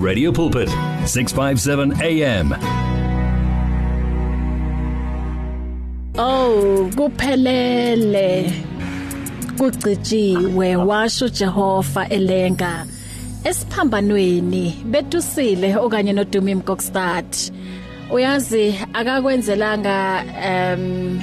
Radio Pulpit 657 AM Oh kuphelele. Kugcijiwe washo Jehova elenga. Esiphambanweni betusile okanye nodumi Mkokstad uyazi akakwenzelanga um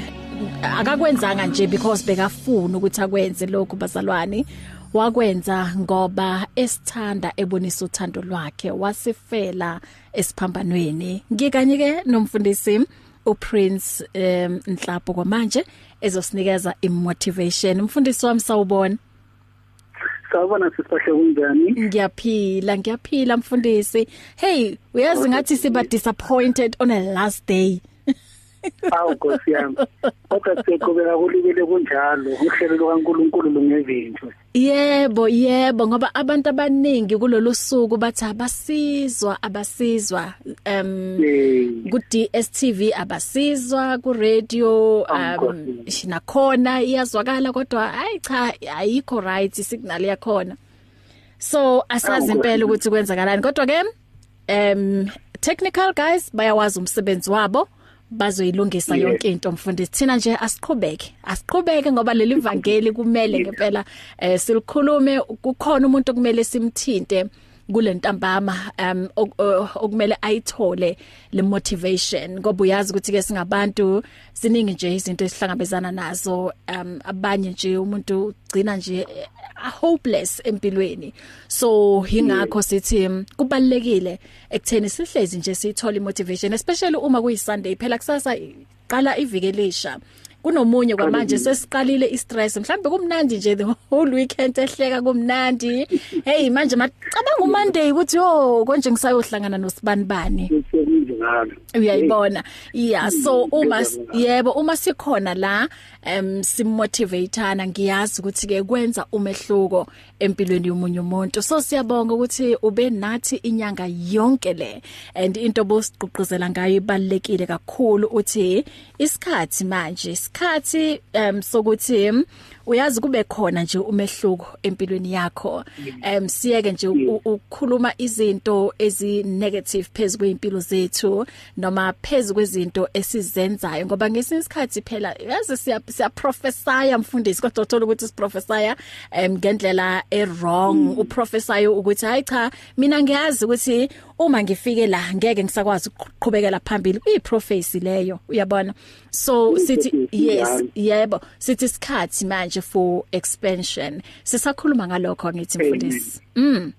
akakwenzanga nje because bekafuna ukuthi akwenze lokhu bazalwane. Wakwenza ngoba esithanda ebonisa uthando lwakhe wasifela esiphambanweni. Ngikanye ke nomfundisi uPrince um Nhlapo kwamanje ezosinikeza imotivation. Umfundisi wami sawubona. Sawubona sisihle kunjani? Ngiyaphila ngiyaphila mfundisi. Hey uyazi ngathi siba disappointed on a last day. Awu Nkosi yami. Kodwa siqhubeka kulibele kunjalo. Uhlelo lukaNkuluNkulu lungezinto. Yebo, yebo ngoba abantu abaningi kulolu suku bathi abasizwa, abasizwa um ku DStv abasizwa ku radio um nakhona iyazwakala kodwa hayi cha ayikho right signal yakhona. So asazi impela ukuthi kwenzakalani kodwa ke um technical guys bayawazi umsebenzi wabo bazoyilungisa yeah. yonke into mfundisi thina nje asiqhubeke asiqhubeke ngoba leli vangeli kumele ngempela eh silikhulume kukhona umuntu okumele simthinte. Kulentambama um okumele ayithole le motivation. Ngoba uyazi ukuthi ke singabantu siningi nje izinto esihlangabezana nazo um abanye nje umuntu ugcina nje hopeless empilweni. So hingakho sithi kubalekile ekutheni sihlezi nje sithola motivation especially uma kuyi Sunday phela kusasa qala ivikelisha kunomunye kwamanje sesiqalile istress. Mhlambe kumnandi nje the whole weekend ehleka kumnandi. Hey manje macabanga umonday ukuthi oh konje ngisayohlangana nosibanibani uyayibona. Yeah so uma yebo uma sikhona la um simotivateana ngiyazi ukuthi ke kwenza umehluko empilweni yomunye umuntu. So siyabonga ukuthi ube nathi inyanga yonke le and into bosiqhuquzela ngayo ibalekile kakhulu uthi isikhathi manje isikhathi um sokuthi uyazi kube khona nje umehluko empilweni yakho. Um siyeke nje ukukhuluma izinto ezi negative phezulu kwezimpilo zethu noma phezulu kwezinto esizenzayo ngoba ngesinye isikhathi phela yazi siya siya prophesy mfundisi kodwa uthola ukuthi siprophesy um ngendlela e wrong mm. uprofesayo ukuthi hayi cha mina ngiyazi ukuthi uma ngifike la ngeke ngisakwazi ukuqhubekela phambili. Uyiprophecy leyo uyabona? So sithi yes yebo. Sithi isikhathi manje for expansion. Sisakhuluma ngalokho ngithi mfundisi. Mm.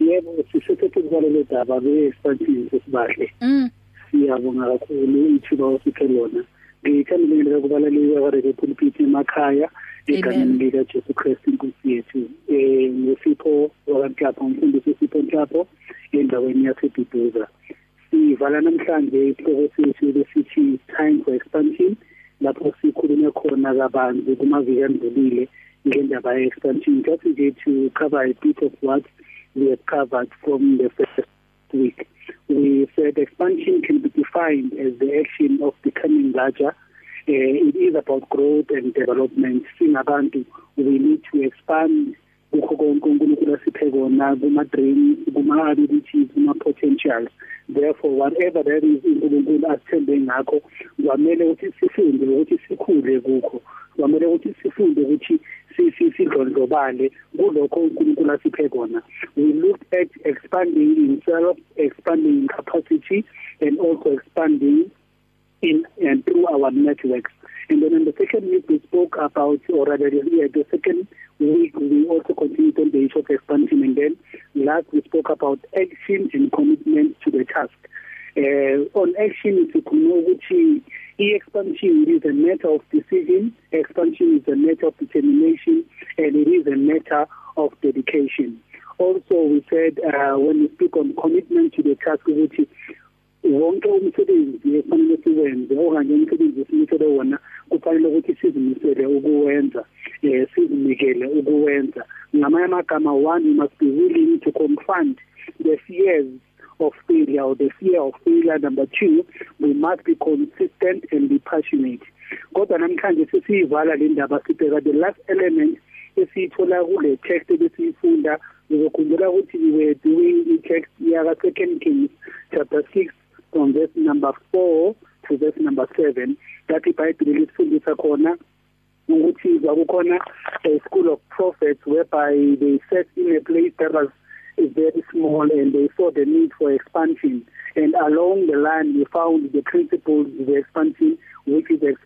Yebo sisithethe ngalo daba be-expansion sesibahle mm. Siyabonga kakhulu ithuba osiphe lona. Ngithandile kubalaleli ba-radio pulpit emakhaya egameni lika Jesu Kristu inkosi yethu eh ngosipho wakanhlapho umfundisi usipho nhlapho endaweni yaseBiduza sivala namhlanje isihloko sethu lesithi time for expansion lapho sikhulume khona kabanzi kumaviki andlulile ngendaba ye-expansion. Just nje to cover a bit of what we have covered from the first week. We said expansion can be defined as the action of becoming larger. Uh, it is about growth and development. Singabantu we need to expand kukho konke uNkulunkulu asiphe kona kuma dreams kuma abilities kuma potentials therefore whatever that is uNkulunkulu asithembe ngakho kwamele ukuthi sifunde ukuthi sikhule kukho. Kwamele ukuthi sifunde ukuthi sidlondlobale kulokho uNkulunkulu asiphe kona we looked at expanding in self expanding in capacity and also expanding in and through our networks. And then in the second week, we spoke about, or rather, yeah, the second week, we also continued on the issue of expansion. And then last, we spoke about action and commitment to the task. Uh, on action, it's which e-expansion is a matter of decision, expansion is a matter of determination, and it is a matter of dedication. Also, we said uh, when we speak on commitment to the task, which wonke umsebenzi efanele siwenze okanye umsebenzi esinikele wona kufanele ukuthi sizimisele ukuwenza eh sizinikele ukuwenza. Ngamanye amagama one we must be willing to confront the fears of failure or the fear of failure. Number 2 we must be consistent and be passionate. Kodwa namhlanje sesiyivala le ndaba sibheka the last element esiyithola kule text ebesiyifunda. Uzokhumbula ukuthi we were doing i-text yaka second kings chapter 6 from verse number 4 to verse number 7 lapho ibhayibheli lisifundisa khona ukuthi kwakukhona a school of prophets whereby they sat in a place that was very small and they saw the need for expansion. And along the line we found the principles of the expansion which is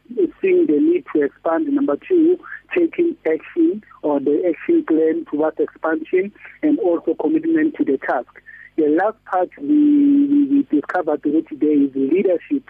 seeing the need to expand. Number 2 taking action or the action plan towards expansion and also commitment to the task. The last part we, we, we discovered today is leadership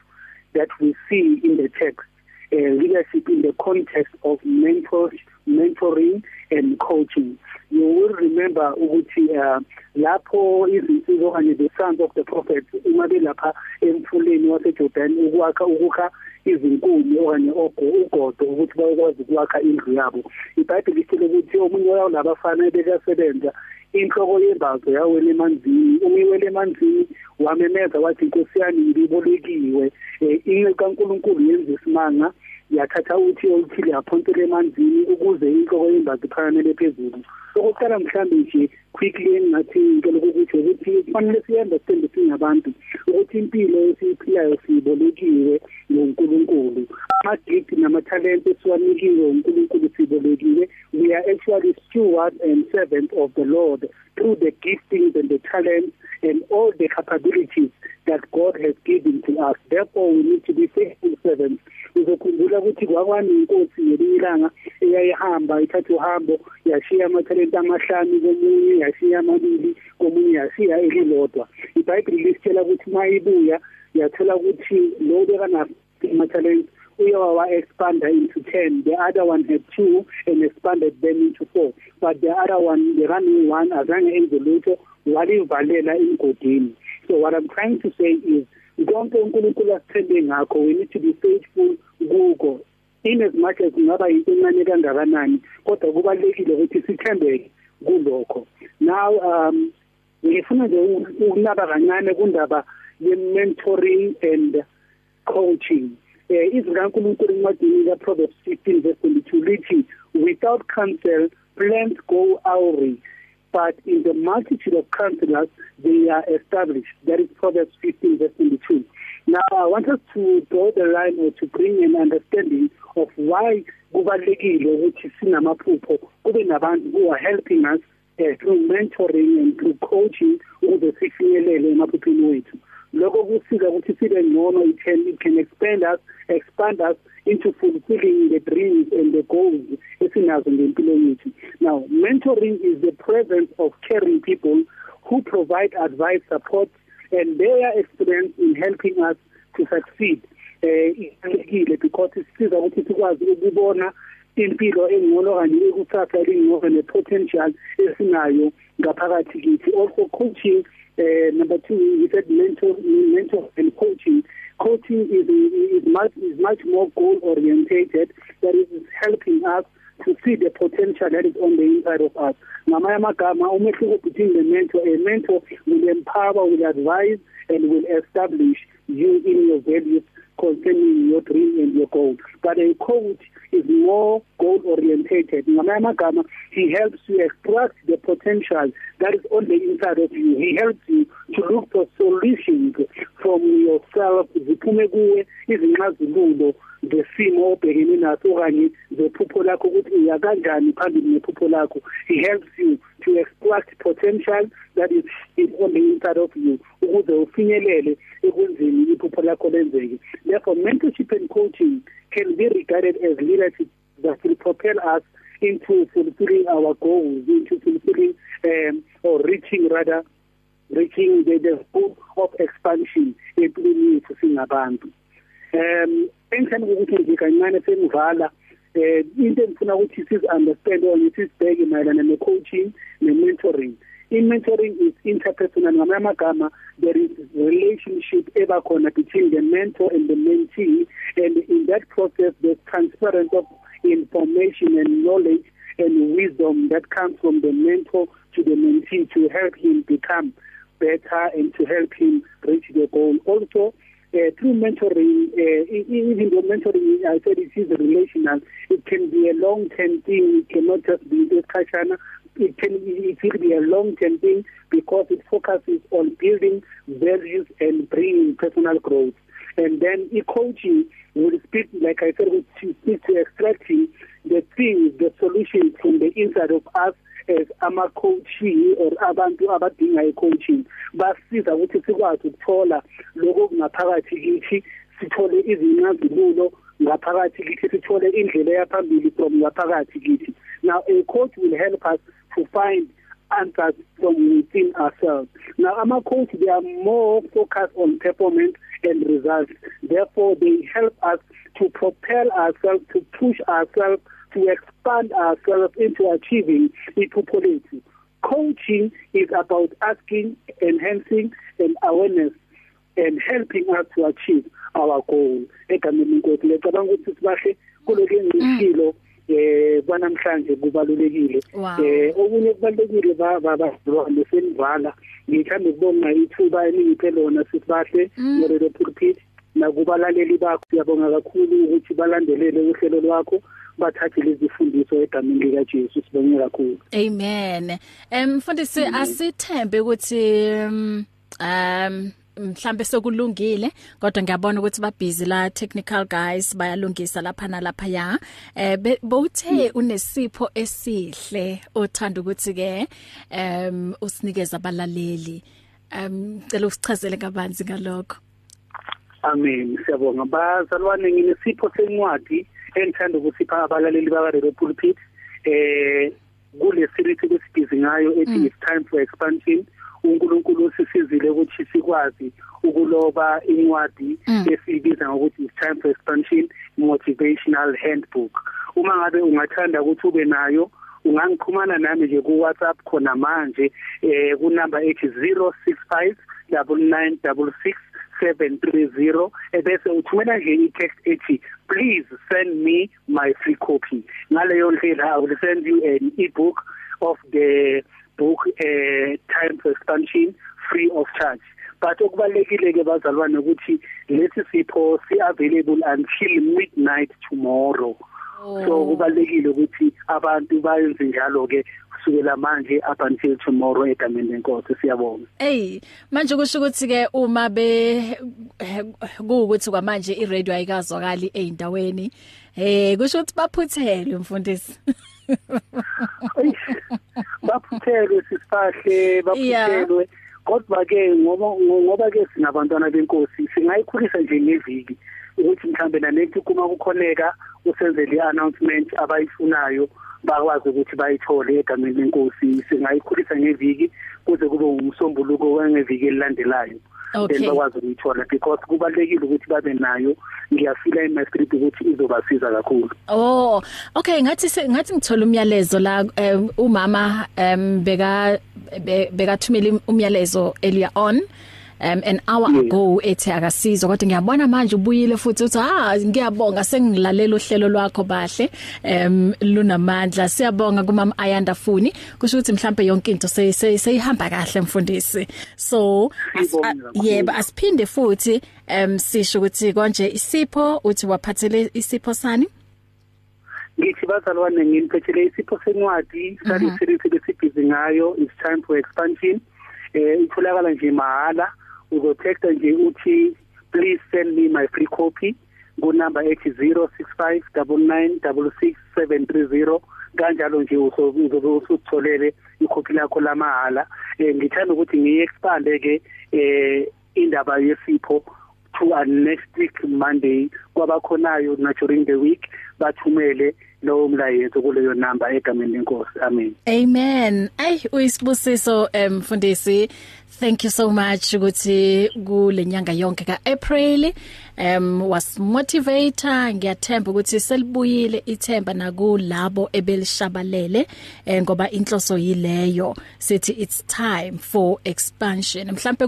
that we see in the text uh, leadership in the context of mentor, mentoring and coaching. You will remember ukuthi uh, lapho izinsizwa okanye the sons of the prophets uma belapha emfuleni waseJordan ukwakha ukukha izinkuni okanye ugodo ukuthi bayokwazi ukwakha indlu yabo iBhayibheli litshela ukuthi omunye wayo labafana bekasebenza inhloko yembazo yawela emanzini. Umiwele emanzini wamemeza wathi inkosi yami ngibolekiwe. Eh, inceku kaNkuluNkulu yenza isimanga yathatha uthi oluthile yaphontela emanzini ukuze inhloko yembazo iphakamele phezulu. Okokuqala mhlambe nje quickly engathi into lokuthi ukuthi kufanele siyenderstand singabantu ukuthi impilo esiyiphilayo siyibolekiwe nguNkulunkulu ama-gift nama-talent esiwanikiwe uNkulunkulu sibolekiwe we are actually stewards and servants of the Lord through the giftings and the talents and all the capabilities that God has given to us. Therefore we need to be faithful servants. Uzokhumbula ukuthi kwakwani inkosi ngelinye ilanga eyayihamba ithatha uhambo yashiya amathalenta amahlanu komunye yashiya amabili komunye yashiya elilodwa. Ibhayibheli lisitshela ukuthi uma ibuya yathola ukuthi lo bekanamathalenta uye wawa-expanda into 10 the other one had two and expanded them into four. But the other one the running one azange enze lutho walivalela emgodini so what i'm trying to say is konke uNkulunkulu asithembe ngakho we need to be faithful kuko. In as much as kungaba into encane kangakanani kodwa kubalekile ukuthi sithembeke kulokho. Now um ngifuna nje ukunaba kancane kundaba ye mentoring and coaching. Eh izikaNkulunkulu incwadini kaProverbs 15 verse 22 lithi without counsel plans go awry but in the multitude of counselors they are established. That is Proverbs 15 verse 22 now i want us to draw the line or to bring an understanding of why kubalekile ukuthi sinamaphupho kube nabantu who are helping us uh, through mentoring and through coaching ukuze sifinyelele emaphupheni wethu. Lokho kusika ukuthi sibe ngcono it can it can expand us expand us into fulfilling the dreams and the goals esinazo ngempilo yethu. Now mentoring is the presence of caring people who provide advice support and their experience in helping us to succeed. Eh ibalekile because isisiza ukuthi sikwazi ukubona impilo engcono kanye ekusasa elingcono ne-potential esinayo ngaphakathi kithi. Also coaching uh, number two we said mentor mentor and coaching. Coaching is is much is much more goal orientated that is helping us to see the potential that is on the inside of us. Ngamanye amagama umehluko between the mentor a mentor will empower will advise and will establish you in your values concerning your dream and your goal. But a coach is more goal orientated. Ngamanye amagama he helps you extract the potential that is on the inside of you. He helps you to look for solutions from yourself ziphume kuwe izinxazululo ngesimo obhekene naso okanye zephupho lakho ukuthi uya kanjani phambili nephupho lakho. He helps you to extract potential that is on the inside of you ukuze ufinyelele ekwenzeni iphupho lakho lenzeke. Therefore mentorship and coaching can be regarded as leadership that will propel us into fulfilling our goals into fulfilling um, or reaching rather reaching the, the goal of expansion empilweni yethu singabantu. Um engithanda ukuthi nje kancane sengivala eh into engifuna ukuthi siz understand or sisibheke mayelana ne coaching ne mentoring in mentoring is interpersonal ngamanye amagama there is relationship eba khona between the mentor and the mentee and in that process there's transference of information and knowledge and wisdom that comes from the mentor to the mentee to help him become better and to help him reach the goal. Also uh, through mentoring, uh, even though mentoring, I said it is relational, it can be a long-term thing. It cannot just be kashana. It can it will be a long-term thing because it focuses on building values and bringing personal growth. And then e-coaching will speak, like I said, will speak to extracting the things, the solutions from the inside of us as ama coaching or abantu abadinga i-coaching basiza ukuthi sikwazi ukuthola lokho kungaphakathi kithi sithole izincazibulo ngaphakathi kithi sithole indlela yaphambili from ngaphakathi kithi. Now a coach will help us to find answers from within ourselves. Now ama coach they are more focused on performance and results. Therefore they help us to propel ourselves to push ourselves to expand ourselves into achieving iphupho lethu coaching is about asking enhancing and awareness and helping us to achieve our goal. Egameni inkosi lecabanga ukuthi sibahle kulolu ngishilo eh kwanamhlanje kubalulekile. Eh okunye kubalulekile baba lesenivala ngithanda ukubonga ithuba elingiphe lona sibahle mm. ngore pulpit nakubalaleli bakho. Siyabonga kakhulu ukuthi balandelele uhlelo lwakho. Bathathe lezi zifundiso egameni lika Jesu sibonge kakhulu. Amen. Emfundisi asithembe ukuthi um mhlambe sokulungile kodwa ngiyabona ukuthi ba busy la technical guys bayalungisa lapha nalapha ya eh bowuthe unesipho esihle othanda ukuthi ke um usinikeza abalaleli. Um cela usichazele kabanzi ngalokho. Amen. Siyabonga. Bazalwane nginesipho sencwadi engithanda ukusipha abalaleli baka Radio Pulpit eh kule series ebesibizi ngayo ethi it's time for expansion. uNkulunkulu usisizile ukuthi sikwazi ukuloba incwadi esibiza ngokuthi it's time for expansion motivational handbook. Uma ngabe ungathanda ukuthi ube nayo ungangikhumana nami nje ku WhatsApp khona manje eh ku number ethi 065 9966 730 ebese uthumela nje i-text ethi please send me my free copy ngaleyo ndlela i will send you an ebook of the book uh, time for expansion free of charge but okubalekile ke bazalwane ukuthi lesi sipho si available until midnight tomorrow. So kubalekile ukuthi abantu bayenze njalo ke kusukela manje up until tomorrow egameni lenkosi. Siyabonga. Hey manje kusho ukuthi ke uma be kuukuthi kwamanje iradio ayikazwakali eindaweni eh kusho ukuthi baphuthelwe mfundisi. Baphuthelwe sisifahle baphuthelwe. Kodwa ke ngoba ngoba ke sinabantwana benkosi singayikhulisa nje ngeviki ukuthi mhlambe na next kuma kukhoneka usenzele i-announcement abayifunayo bakwazi ukuthi bayithole egameni lenkosi. Singayikhulisa ngeviki kuze kube umsombuluko wengeviki elilandelayo. Okay. then bakwazi ukuyithola because kubalekile ukuthi babe nayo. Ngiyafila in my spirit ukuthi izobasiza kakhulu. Oh okay ngathi ngathi ngithola umyalezo la um, umama um beka bekathumela umyalezo earlier on. Um an hour yeah. ago ethi akasizwa kodwa ngiyabona manje ubuyile futhi uthi ah ngiyabonga sengilalela uhlelo lwakho bahle. Um lunamandla. Siyabonga kumama Ayanda Funi. Kusho ukuthi mhlambe yonke into seyihamba kahle mfundisi. So yebo asiphinde futhi um sisho ukuthi konje isipho uthi waphathele isipho sani? Ngithi bazalwane nginiphethele isipho sencwadi sali series besibhizi ngayo it's time for expansion. Eh itholakala nje mahala. Uzotexta nje uthi please send me my free copy ku number ethi 0659966730 kanjalo nje uzobe usutholele ikhophi lakho lamahala. Eh ngithanda ukuthi ngiexpande ke eh indaba yesipho to a next week monday. Kwabakhonayo na during the week bathumele lowo mlayezo kuleyo number egameni lenkosi. Amen. Amen. Ay uyisibusiso mfundisi. um, thank you so much ukuthi kulenyanga yonke kaApril um was motivator ngiyathemba ukuthi selibuyile ithemba nakulabo ebelishabalele eh, ngoba inhloso yileyo. Sithi it's time for expansion. Mhlambe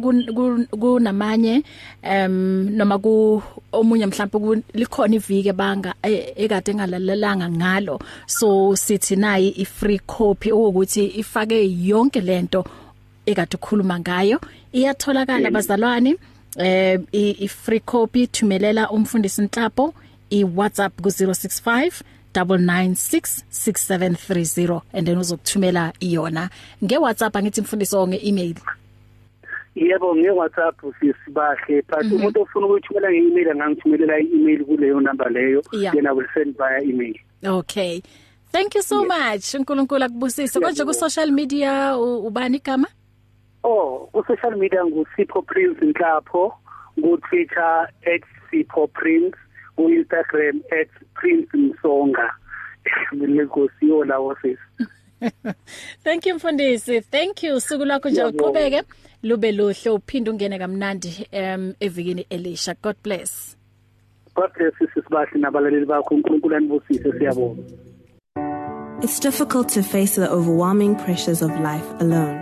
kunamanye um noma ku omunye mhlambe likhona ivike banga ekade engalalelanga ngalo. So sithi nayi i free copy ukuthi ifake yonke lento ekade ukhuluma ngayo. Iyatholakala bazalwane eh i free copy thumelela umfundisi Nhlapo i WhatsApp ku 065 9966730 and then uzokuthumela iyona nge WhatsApp angithi mfundisi onge email Yebo nge WhatsApp sisibahle but mhm. umuntu ofuna ukuyithumela nge-email angangithumelela i-email kuleyo number leyo yena will send via email. Okay. Thank you so yes. much uNkulunkulu akubusise. Konje ku social media ubani igama? Oh ku social media ngu Sipho Prince Nhlapho ku Twitter @sipho_prince ku Instagram @prince_msonga lekosiyo lawo sisi Thank you mfundisi. Thank you. Suku lakho nje uqhubeke. Lube luhle uphinde ungene kamnandi um evikini elisha. God bless. God bless sisibahle nabalaleli bakho uNkulunkulu anibusise siyabonga. It's difficult to face the overwhelming pressures of life alone.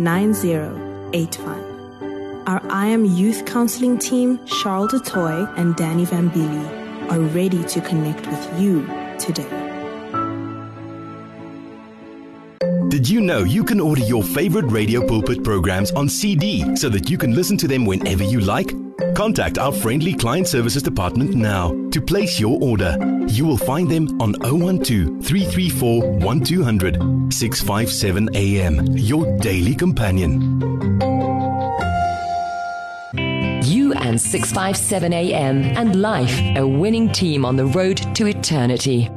9085. Our I Am Youth Counseling team, Charles DeToy and Danny Vambili, are ready to connect with you today. Did you know you can order your favorite radio pulpit programs on CD so that you can listen to them whenever you like? Contact our friendly client services department now to place your order. You will find them on 012 334 1200 657 AM, your daily companion. You and 657 AM and life, a winning team on the road to eternity.